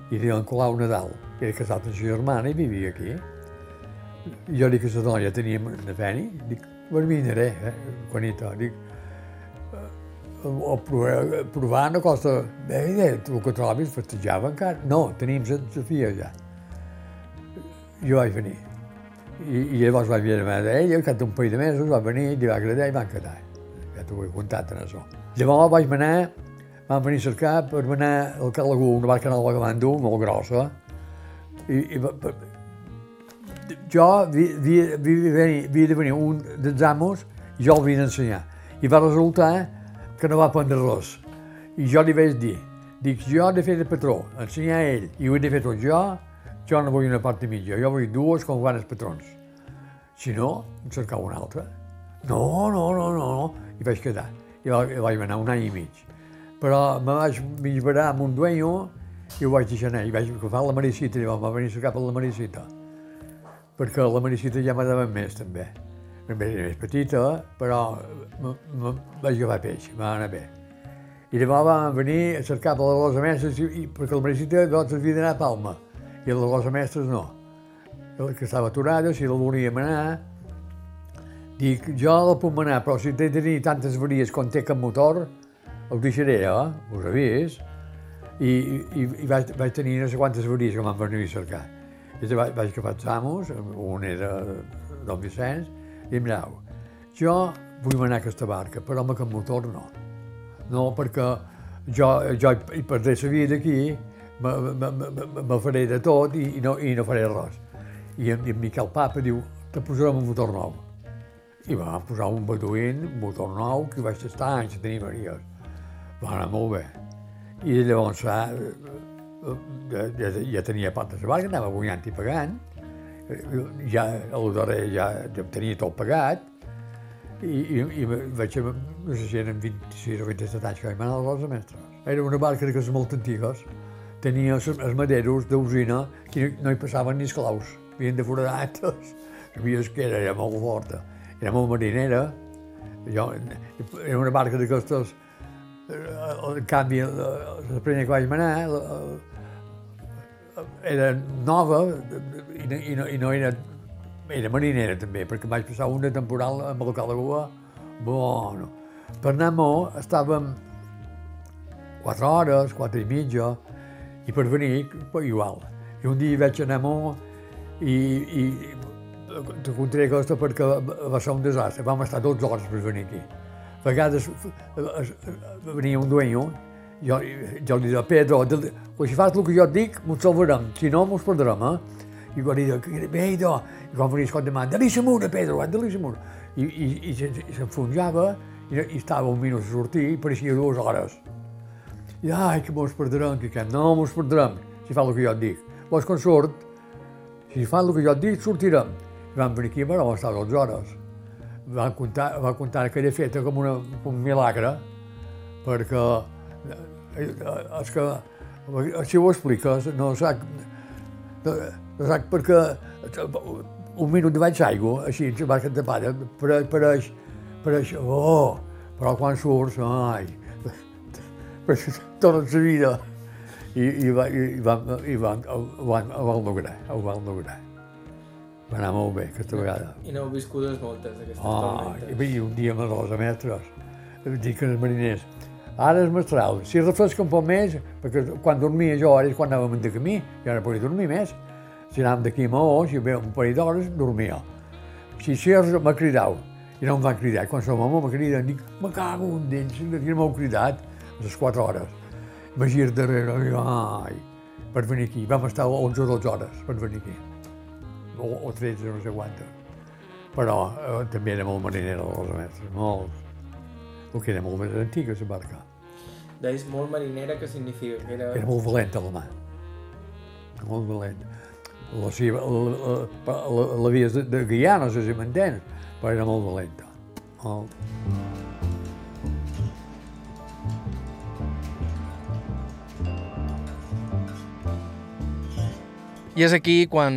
i diuen Colau Nadal, que era casat amb la germana i vivia aquí. I jo dic a la dona, ja teníem una feni, dic, per mi aniré, eh, Juanita, dic, eh, o provar, provar no costa, bé, el que trobis festejava encara. No, tenim la Sofia ja. Jo vaig venir. I, i llavors vaig venir a ella, al cap d'un parell de mesos va venir, li va agradar i van quedar. T'ho he contat en això. Llavors vaig anar, van venir a cercar per anar al Calagú, una barca nova que van molt grossa, i, i va- jo havia, havia, havia, de venir un dels amos i jo el havia d'ensenyar. I va resultar que no va aprendre res. I jo li vaig dir, dic, jo he de fer de patró, ensenyar a ell, i ho he de fer tot jo, jo no vull una part mitja, jo vull dues com van els patrons. Si no, em cercava una altra. No, no, no, no, no. I vaig quedar. I va- i vaig anar un any i mig. Però me vaig mig barar amb un dueño i ho vaig deixar anar. I vaig agafar la Maricita, i va venir cap a la Maricita perquè la Maricita ja m'agradava més, també. També era més petita, però vaig agafar peix, va anar bé. I llavors vam venir a cercar per les Rosa Mestres, i, perquè la Maricita doncs, havia d'anar a Palma, i la Rosa Mestres no. La que estava aturada, si la volíem anar, dic, jo la puc anar, però si té tenir tantes varies com té cap motor, ho deixaré, eh? Us vist. I, i, i vaig, vaig tenir no sé quantes varies que m'han venir a cercar. I vaig, vaig agafar els amos, un era Don Vicenç, i mireu, jo vull anar a aquesta barca, però amb aquest motor no. No, perquè jo, jo hi perdré la vida aquí, me, me, me, me faré de tot i, i, no, i no faré res. I i en Miquel Papa diu, te posarem un motor nou. I va posar un beduïn, un motor nou, que vaig estar anys a tenir varies. Va anar molt bé. I llavors ja, ja, ja, ja tenia part de barca, anava guanyant i pagant, ja el darrer ja, ja tenia tot pagat, i, i, i vaig, no sé si eren 26 o 27 anys que vaig anar a Rosa Mestres. Era una barca d'aquestes molt antigues, tenia els maderos d'usina que no hi passaven ni esclaus, havien de foradat, sabies que era, era molt forta, era molt marinera, jo, era una barca d'aquestes, en canvi, la primera que vaig manar, era nova i no, i no, i no era era marinera també, perquè vaig passar una temporal amb el Calagua, bueno. Per anar a Mo estàvem quatre hores, quatre i mitja, i per venir, igual. I un dia vaig anar a Mo i, i te contaré aquesta perquè va ser un desastre. Vam estar 12 hores per venir aquí. A vegades venia un dueño, jo, jo li deia, Pedro, si fas el que jo et dic, m'ho salvarem, si no, m'ho perdrem, eh? I quan li deia, Pedro, i quan venia escolta mà, de mura, Pedro, de mura. I, i, i s'enfonjava i, i estava un minut a sortir i pareixia dues hores. I ai, que mos perdrem, que, que no mos perdrem, si fa el que jo et dic. Llavors, quan surt, si fa el que jo et dic, sortirem. I vam venir aquí, però vam estar 12 hores. Va contar, va contar que era feta com una, un milagre, perquè és que, si ho expliques, no sac, no, no sac perquè un minut de baix aigua, així, la barca tapada, per, pareix, pareix, oh, però quan surts, ai, tota la vida. I, i, va, i, van, i van, ho, van, ho van lograr, ho van lograr. Va anar molt bé aquesta vegada. I n'heu viscudes moltes, aquestes oh, tormentes. I un dia amb els mestres, dic als mariners, ara és mestral, si refresca un poc més, perquè quan dormia jo ara és quan anàvem de camí, ja no podia dormir més, si anàvem d'aquí a Maó, si ve un parell d'hores, dormia. Si Xers m'ha cridat, i no em van cridar. Quan som home me criden, dic, me cago un d'ells, que m'heu cridat a les 4 hores. Me gir darrere, i ai, per venir aquí. Vam estar 11 o 12 hores per venir aquí. O, o 13, no sé quantes. Però eh, també era molt marinera de les mestres, molt. El que era molt més antiga, la barca. Deies molt marinera, què significa? Que era... Era molt valenta, la mà. Molt valenta la, seva, la, la, la via de, de guiar, no sé si m'entens, però era molt valenta. Molt. I és aquí quan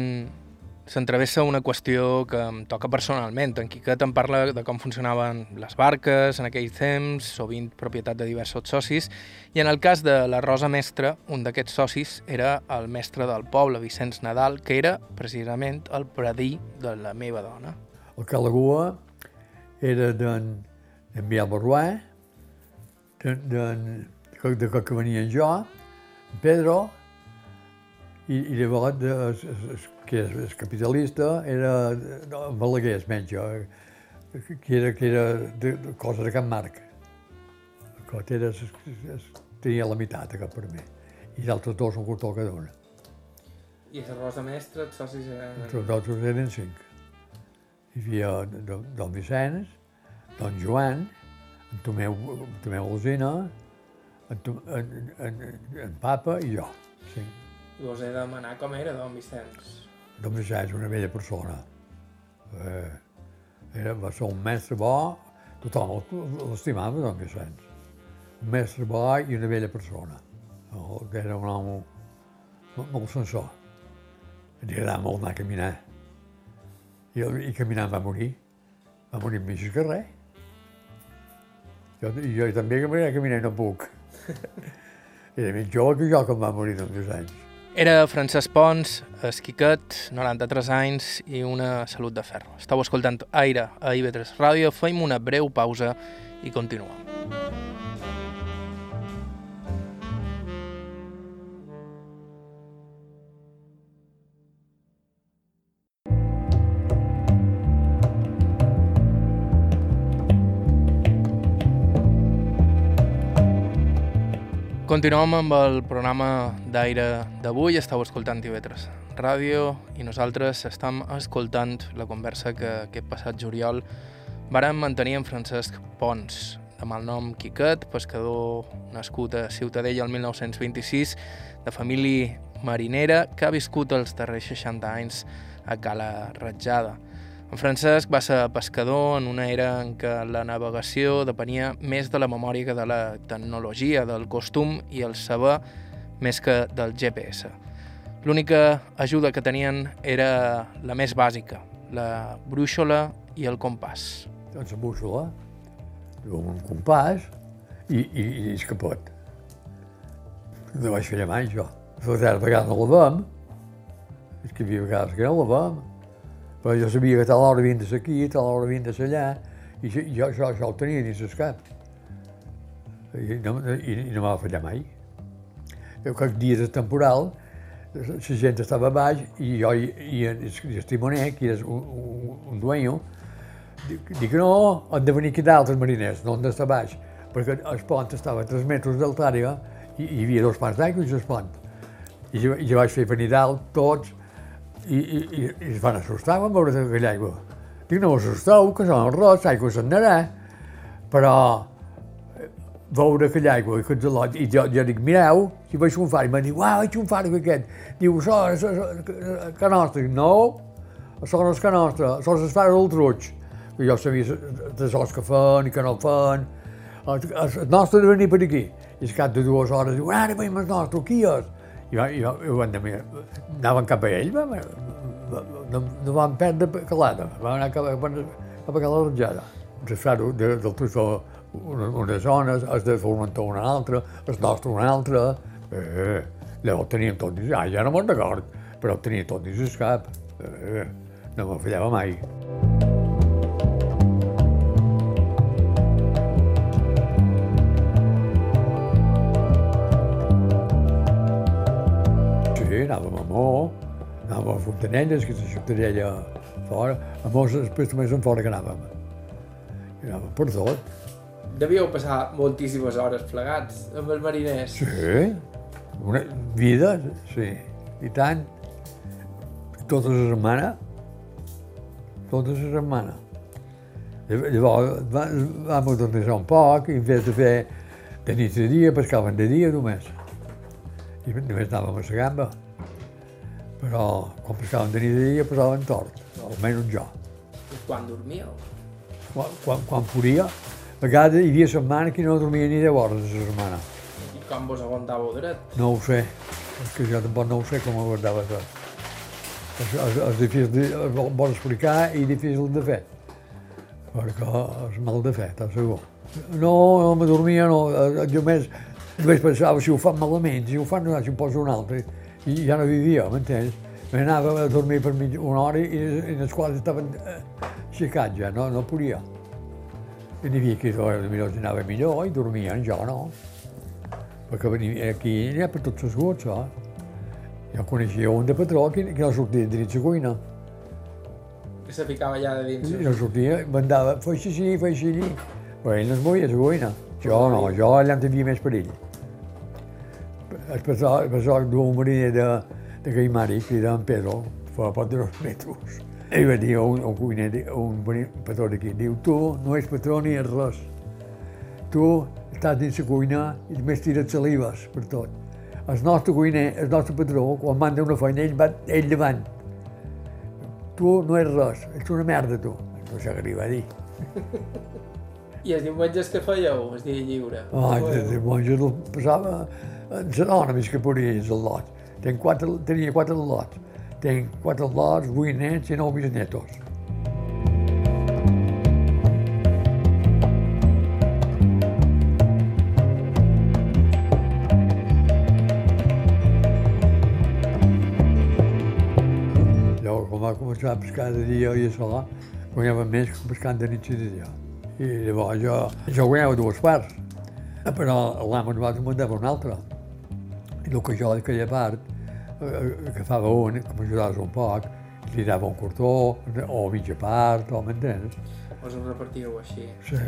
s'entrevessa una qüestió que em toca personalment. En Quiquet em parla de com funcionaven les barques en aquell temps, sovint propietat de diversos socis, i en el cas de la Rosa Mestra, un d'aquests socis era el mestre del poble, Vicenç Nadal, que era precisament el predí de la meva dona. El Calagua era d'en Biel Barruà, de, de, de, de que venia jo, Pedro, i, i llavors de, es, que és, és capitalista, era no, Balaguer, es menja, que era, que era de, de cosa de Can Marc. Que era, es, es, tenia la meitat, aquest per mi. I els altres dos un costó cada una. I la Rosa Mestra, els socis eren... Els socis eren cinc. Hi havia don Vicenç, don Joan, en Tomeu, Tomeu Alzina, en, en, en, en Papa i jo. Sí. I vos he de demanar com era don Vicenç? Don Vicenç, una vella persona. Eh, era, va ser un mestre bo, tothom l'estimava, Don Vicenç. Un mestre bo i una vella persona. Era un home molt, molt sensor. Li agradava molt anar a caminar. I, i caminant va morir. Va morir en mig carrer. Jo, jo també caminar, caminar no puc. Era més jove que jo quan va morir Don Vicenç. Era Francesc Pons, esquiquet, 93 anys i una salut de ferro. Estau escoltant Aire a IB3 Ràdio, feim una breu pausa i continuem. Continuem amb el programa d'aire d'avui. Estàu escoltant TV3 Ràdio i nosaltres estem escoltant la conversa que aquest passat juliol vàrem mantenir amb Francesc Pons, de malnom Quiquet, pescador nascut a Ciutadella el 1926, de família marinera que ha viscut els darrers 60 anys a Cala Ratjada. En Francesc va ser pescador en una era en què la navegació depenia més de la memòria que de la tecnologia, del costum i el saber més que del GPS. L'única ajuda que tenien era la més bàsica, la brúixola i el compàs. Doncs la brúixola, un compàs i, i, i el capot. No vaig fer mai. La tercera vegada no la vam, és que hi havia vegades que no la vam, però jo sabia que tal hora havien de ser aquí, tal hora havien de ser allà, i jo, jo això ho tenia dins el cap. I no, i, i no m'ha fallar mai. Jo, que dies de temporal, la gent estava baix i jo i, i, el, el timoner, que era un, un, un dueño, dic, dic no, han de venir aquí d'altres mariners, no han d'estar baix, perquè el pont estava a 3 metres d'altària i, i hi havia dos parts d'aigua i el pont. I jo, jo vaig fer venir dalt tots, i, i, i, es van assustar quan veure aquella aigua. Dic, no assusteu, que són el roig, aigua se'n anarà. Però eh, veure aquella aigua i, lot, i jo, jo dic, mireu, si vaig un far, i m'han dit, uau, vaig un far aquest. Diu, això és que nostre. Dic, no, això no és que nostre, això és el far del truig. I jo sabia de sos que fan i que no fan. El nostre de venir per aquí. I al cap de dues hores diu, ara veiem el nostre, qui és? I, i van dir, anaven cap a ell, va, no, no van perdre calada, van anar cap, a, cap a Cala Ratjada. El frare de, del Trufó una, una zona, el de Formentor una altra, el nostre una altra, eh, llavors teníem tot dins, ah, ja no me'n record, però tenia tot dins el cap, eh, no me fallava mai. Sí, anàvem a Fontanelles, que és la ciutadella fora, a Mó després també en fora que anàvem. I anàvem per tot. Devíeu passar moltíssimes hores plegats amb els mariners. Sí, una vida, sí, i tant. Tota la setmana, tota la setmana. Llavors vam modernitzar un poc i en vez de fer de nit de dia, pescaven de dia només. I només anàvem a la gamba. Però quan pescaven de nit i de dia posaven tort, almenys jo. I quan dormíeu? Quan, quan, quan podia, a vegades hi havia setmana que no dormia ni 10 hores a la setmana. I com vos aguantàveu dret? No ho sé, és que jo tampoc no ho sé com aguantava això. És, és, és difícil, de, és bon explicar i difícil de fer, perquè és mal de fer, t'ho segur. No, no me dormia, no, eh, jo més, només pensava si ho fan malament, si ho fan no, si em poso un altre, i ja no vivia, m'entens? M'anava a dormir per mig, una hora i, i els quals estaven eh, aixecats ja, no, no podia. I n'hi havia qui millor anava millor i dormien, jo no. Perquè venia aquí n'hi ha per tots els gusts, eh? Jo coneixia un de patró que, que no sortia dins la cuina. Que se ficava allà de dins. I no sortia, mandava, fes així, fes així. Però ell no es movia la cuina. Jo no, jo allà en tenia més perill. El patró, el patró d'un mariner de, de Caimari, que era en Pedro, fa poc de dos metres. Ell va dir a un, un cuiner, un patró d'aquí, diu, tu no ets patró ni ets res. Tu estàs dins la cuina i només tires salives per tot. El nostre cuiner, el nostre patró, quan manda una feina, ell va ell davant. Tu no ets res, ets una merda, tu. No sé què li va dir. I els diumenges que fèieu, el dia lliure? Ah, de diumenge el passava en l'anònims que podia els lots. Ten quatre, tenia quatre lots. Tenc quatre lots, vuit nets i nou bisnetos. Llavors, quan va començar a pescar de dia i això, guanyava més que pescant de nit i de dia. I llavors jo, jo guanyava dues parts, però l'amo va mandava una altra. El que jo d'aquella part agafava un, que m'ajudaves un poc, li dava un cortó, o mitja part, o m'entens? Us ho repartíeu així? Sí.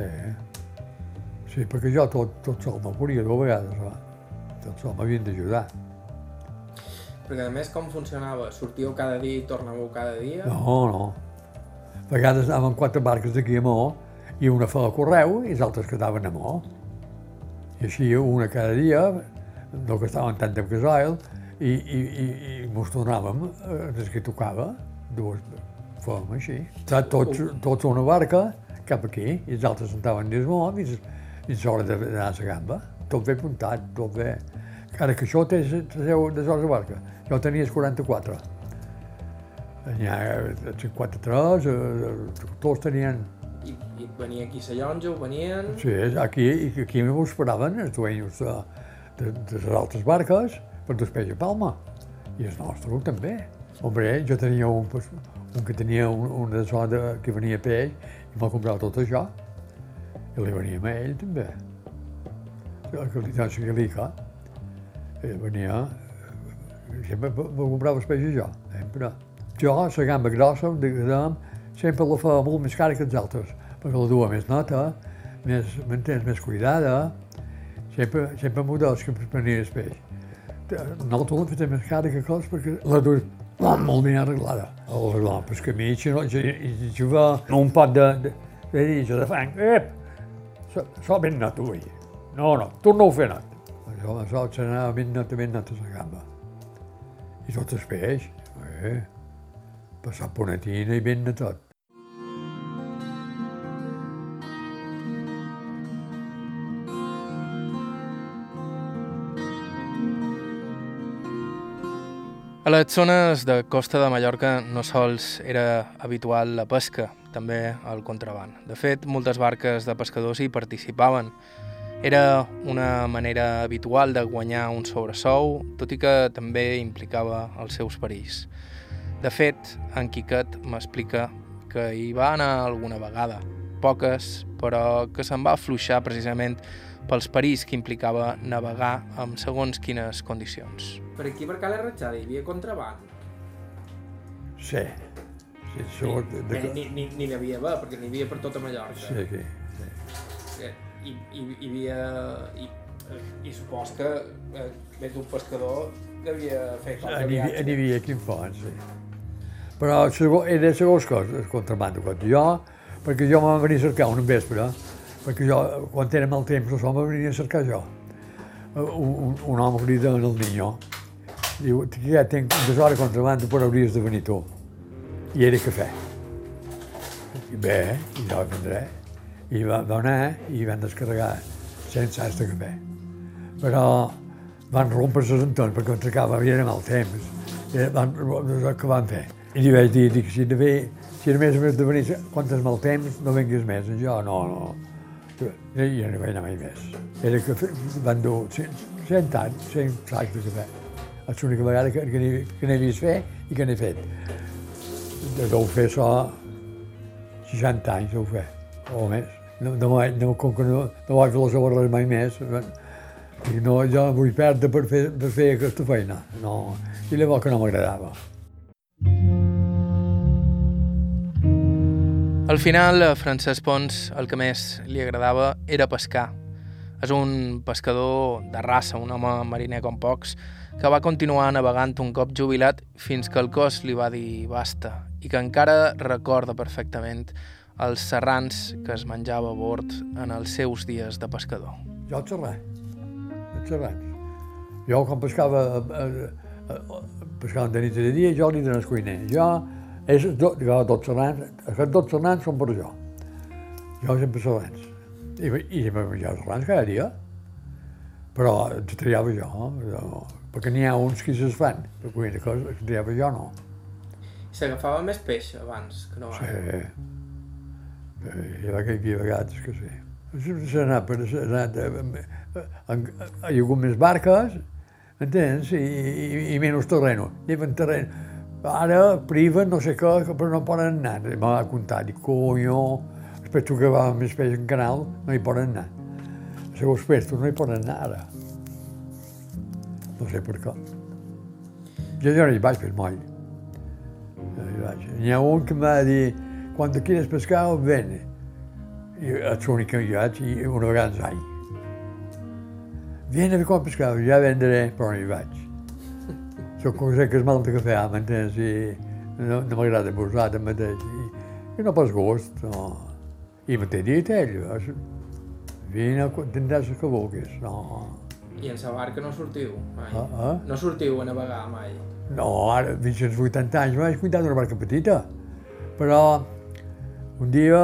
Sí, perquè jo tot, tot sol no podia, dues vegades, va. Tots m'havien d'ajudar. Perquè a més com funcionava? Sortíeu cada dia i tornàveu cada dia? No, no. A vegades anaven quatre barques d'aquí a Mó i una feia el correu i els altres quedaven a Mó. I així una cada dia, no gastaven tant de gasoil, i, i, i, i mos tornàvem eh, des que tocava, dues fèiem així. Tots, tots una barca cap aquí, i els altres estaven dins Mó i, i hora d'anar a la gamba. Tot bé puntat, tot bé. Encara que això té la seu de la barca. Jo tenia 44. N'hi ha 53, eh, tots tenien... I, I venia aquí a Llonja, ho venien... Sí, aquí, aquí m'ho esperaven els dueños de, de, de les altres barques per després a Palma. I el nostre també. Hombre, jo tenia un, pues, un que tenia un, una de soda que venia peix i m'ha comprat tot això. I li venia a ell també. Que li tenia la galica. I venia... Sempre me comprava els peixos jo, sempre. Jo, la gamba grossa, diguem, sempre la feia molt més cara que els altres, perquè la dua més nota, més, m'entens, més cuidada. Sempre, sempre models que prenia el peix. Nosaltres més cara que cos perquè la dues molt ben arreglada. Arreglada, però que a mi, si no, si va un pot de, de, de, de, de fang, ep, so ben net avui. No, no, torna a fer net. Això, això s'anava ben net, ben net a la gamba. I tot el peix, eh? Passar ponetina i ben de tot. A les zones de costa de Mallorca no sols era habitual la pesca, també el contraband. De fet, moltes barques de pescadors hi participaven. Era una manera habitual de guanyar un sobresou, tot i que també implicava els seus perills. De fet, en Quiquet m'explica que hi va anar alguna vegada, poques, però que se'n va afluixar precisament pels perills que implicava navegar amb segons quines condicions. Per aquí, per Cala Ratxada, hi havia contraband? Sí. sí això, ni, de, de... ni, ni, ni n'hi havia bé, perquè n'hi havia per tota Mallorca. Sí, sí. sí. I, i, hi havia... I, i supos que, eh, més d'un pescador, devia fer qualque viatge. N'hi havia aquí en fons, sí. Però era segons coses, el contrabando. Jo, perquè jo m'vam venir a cercar un vespre, perquè jo, quan era mal temps, això m'ha venir a cercar jo. Un, un, un home crida en el niño, diu, ja tinc dues hores contrabando, però hauries de venir tu. I era cafè. I bé, i jo vendré. I va, va anar i van descarregar 100 sacs de cafè. Però van rompre les entorns perquè tracava, era mal temps. I van, què van fer? I li vaig dir, dic, si, de fer, si era més més de venir, quan és mal temps, no vinguis més. I jo, no, no. I jo no vaig anar mai més. Era que van dur 100 anys, 100 sacs de cafè. És l'única vegada que, que, que n'he vist fer i que n'he fet. Deu fer això 60 anys, deu fer, o més. No, no, no, com que no, no vaig les obres mai més, i no, jo vull perdre per fer, per fer aquesta feina. No, i llavors que no m'agradava. Al final, a Francesc Pons el que més li agradava era pescar. És un pescador de raça, un home mariner com pocs, que va continuar navegant un cop jubilat fins que el cos li va dir basta i que encara recorda perfectament els serrans que es menjava a bord en els seus dies de pescador. Jo el serrà, els serrans. Jo quan pescava, eh, eh, pescava de nit i de dia, jo li dono el cuiner. Jo és, do, jo, tots serrans, aquests dos serrans són per jo. Jo sempre serrans. I, i sempre menjava serrans cada dia. Però els triava jo, jo perquè n'hi ha uns que se'ls fan, per cuina coses, que triava jo no. S'agafava més peix abans que no ara? Sí. Hi va que hi havia vegades que sí. S'ha anat per... Anat, hi ha hagut més barques, entens? I, i, i menys terreno. Lleven terreno ara priven no sé què, però no poden anar. M'ha contat, dic, conyo, els pestos que van més peix en canal no hi poden anar. Seus pestos no hi poden anar ara. No sé per què. Jo ja no hi vaig fer moll. N'hi ha un que m'ha dit, quan quieres pescar, ven. I és l'únic que hi vaig, i una vegada l'any. viene a comprar pescado, ja vendré, però no hi vaig. Soc com que es mal de cafè, m'entens? I no, no m'agrada posar de mateix. I, I no pas gust, no. I m'ha dit ell, vas, vine, tindràs el que vulguis. No, I en la barca no sortiu mai? Ah, ah. No sortiu a navegar mai? no ara, fins als 80 anys vaig cuidar d'una barca petita. Però un dia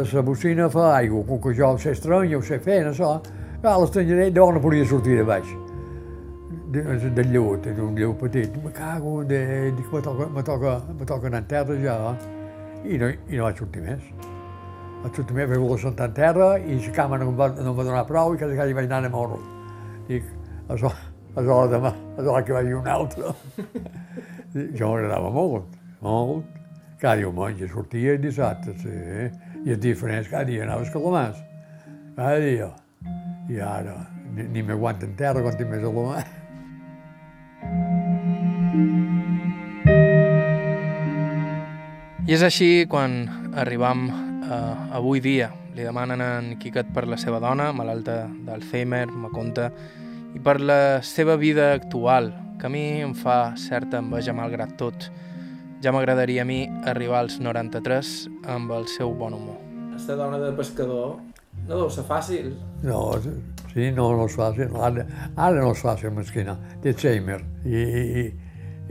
eh, la bocina fa aigua, com que jo ho sé estrany, ho sé fer, no so, a l'estrangerer de no podia sortir de baix de, del lleut, d'un lleut petit. Me cago, de, dic, me toca, me toca, me toca anar en terra ja, i no, i no vaig sortir més. Vaig sortir més, vaig voler sentar en terra i la cama no em va, no em va donar prou i quasi quasi vaig anar a morro. Dic, això, això demà, això que vagi un altre. jo m'agradava molt, molt. Cada diumenge sortia i dissabte, sí. I els diferents, cada dia anaves calamars. Cada dia. I ara ni, ni m'aguanta en terra quan tinc més a la mà. I és així quan arribam eh, avui dia. Li demanen a en Quiquet per la seva dona, malalta d'Alzheimer, me conta, i per la seva vida actual, que a mi em fa certa enveja malgrat tot. Ja m'agradaria a mi arribar als 93 amb el seu bon humor. Esta dona de pescador no deu ser fàcil. No, sí, no, no és fàcil. Ara, ara no és fàcil, mesquina. Té Alzheimer i, i,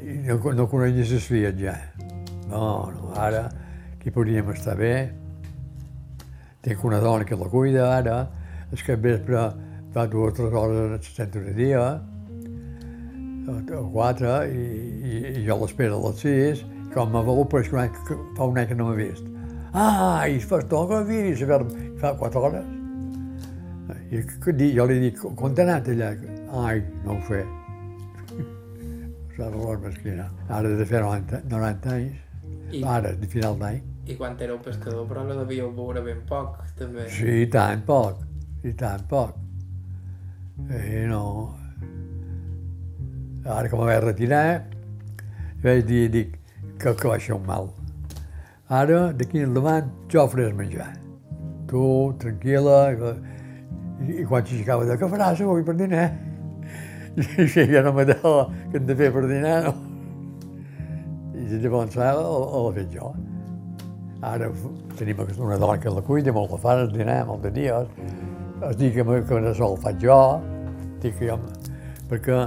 i no, no coneixes les filles ja. No, no, ara aquí podríem estar bé. Tinc una dona que la cuida ara, és que vespre fa dues o tres hores al centre de dia, o, quatre, i, i, i jo l'espero a les sis, quan me veu, però és que un any que- fa un any que no m'ha vist. Ah, i fa estona que vinis a veure, fa quatre hores. I jo li dic, com t'ha anat allà? Ai, no ho sé. S'ha de mesquina. Ara de fer 90, 90 anys, I, ara, de final d'any. I quan éreu pescador, però la devíeu veure ben poc, també. Sí, i tant poc, i tant poc. I no... Ara que me vaig retirar, vaig dir, dic, que, que va ser un mal. Ara, d'aquí en endavant, jo faràs menjar. Tu, tranquil·la, i, i quan s'aixecava de què faràs avui per dinar? I si ja no me deia que hem de fer per dinar, no? I llavors ara ho he fet jo. Ara tenim una dona que la cuida, molt la fa el dinar, molt de dies. Es diu que, que no sol faig jo, dic que jo... Perquè a,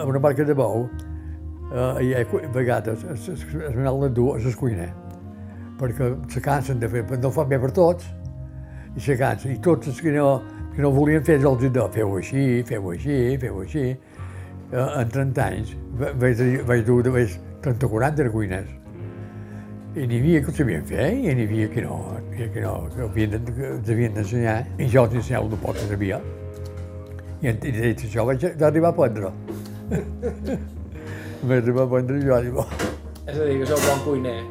a una barca de bou eh, hi ha vegades es, es, es, es de dur a les cuines, perquè se cansen de fer, no ho fan bé per tots, i se cansen, i tots els que no, que no volien fer, els dic, no, feu així, feu així, feu així. Eh, en 30 anys va- vaig, vaig dur vaig 30 o 40 cuines. I n'hi havia que ho sabien fer i n'hi havia que no, que, que no, que havien, de- que els havien d'ensenyar. I jo els ensenyava el poc que sabia. I, en- i dit això vaig arribar a aprendre. vaig arribar a aprendre jo. Dic, "Oh, És a dir, que sou bon cuiner.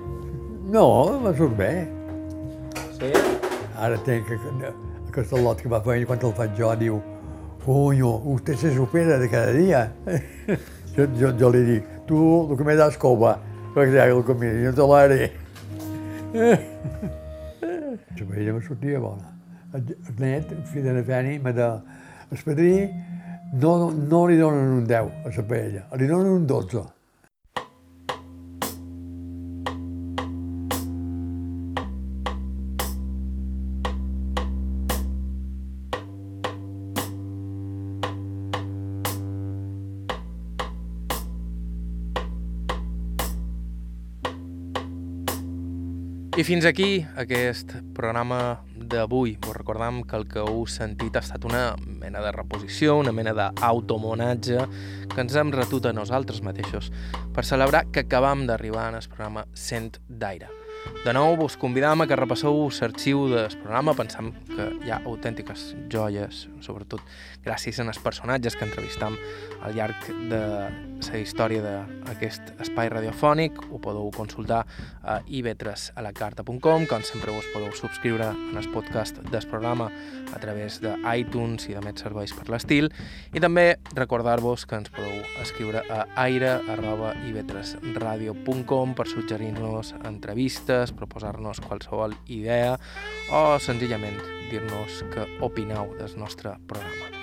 no, me surt bé. Sí? Ara tenc que, aquest lot que va fer quan el faig jo, diu, coño, usted se supera de cada dia. jo, jo, jo li dic, tu el que me das cova, el comida, jo te l'haré. La paella me sortia bona. El el net, el fill de la Feni, me de... El padrí no, no li donen un 10 a la paella, li donen un 12. Fins aquí aquest programa d'avui. Vos recordam que el que heu sentit ha estat una mena de reposició, una mena d'automonatge que ens hem retut a nosaltres mateixos per celebrar que acabam d'arribar en el programa 100 d'Aire. De nou, vos convidam a que repasseu l'arxiu del programa, pensam que hi ha autèntiques joies, sobretot gràcies als personatges que entrevistam al llarg de la història d'aquest espai radiofònic. Ho podeu consultar a ib3alacarta.com, com sempre vos podeu subscriure en el podcast del programa a través de iTunes i de més serveis per l'estil i també recordar-vos que ens podeu escriure a aire.ib3radio.com per suggerir-nos entrevistes, proposar-nos qualsevol idea o senzillament dir-nos què opineu del nostre programa.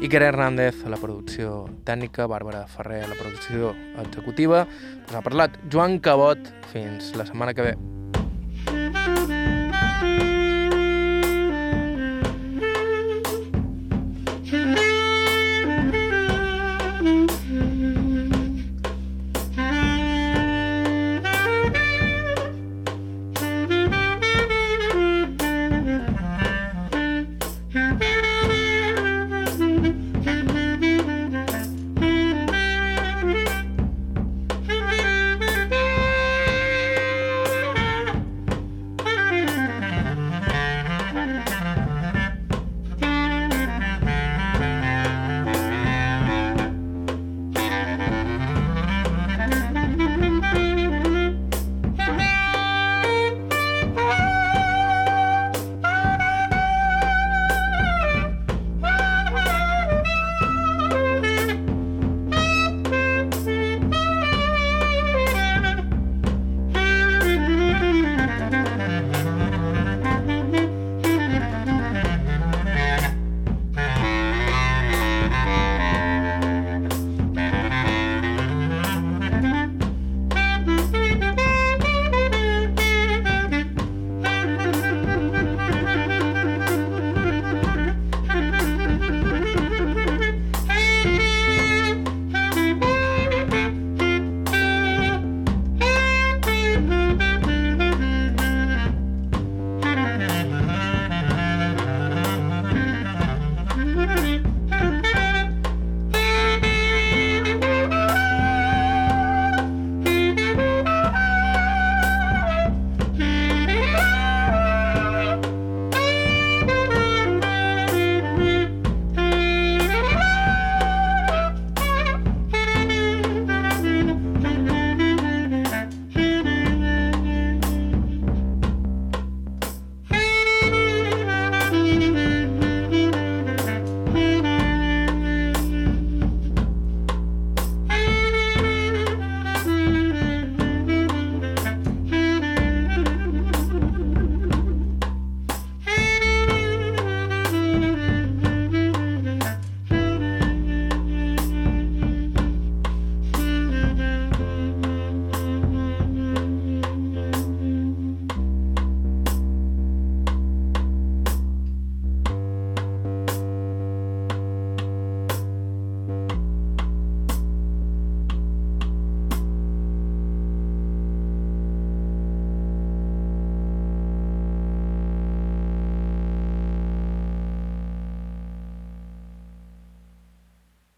Iker Hernández a la producció tècnica, Bàrbara Ferrer a la producció executiva. Us ha parlat Joan Cabot. Fins la setmana que ve.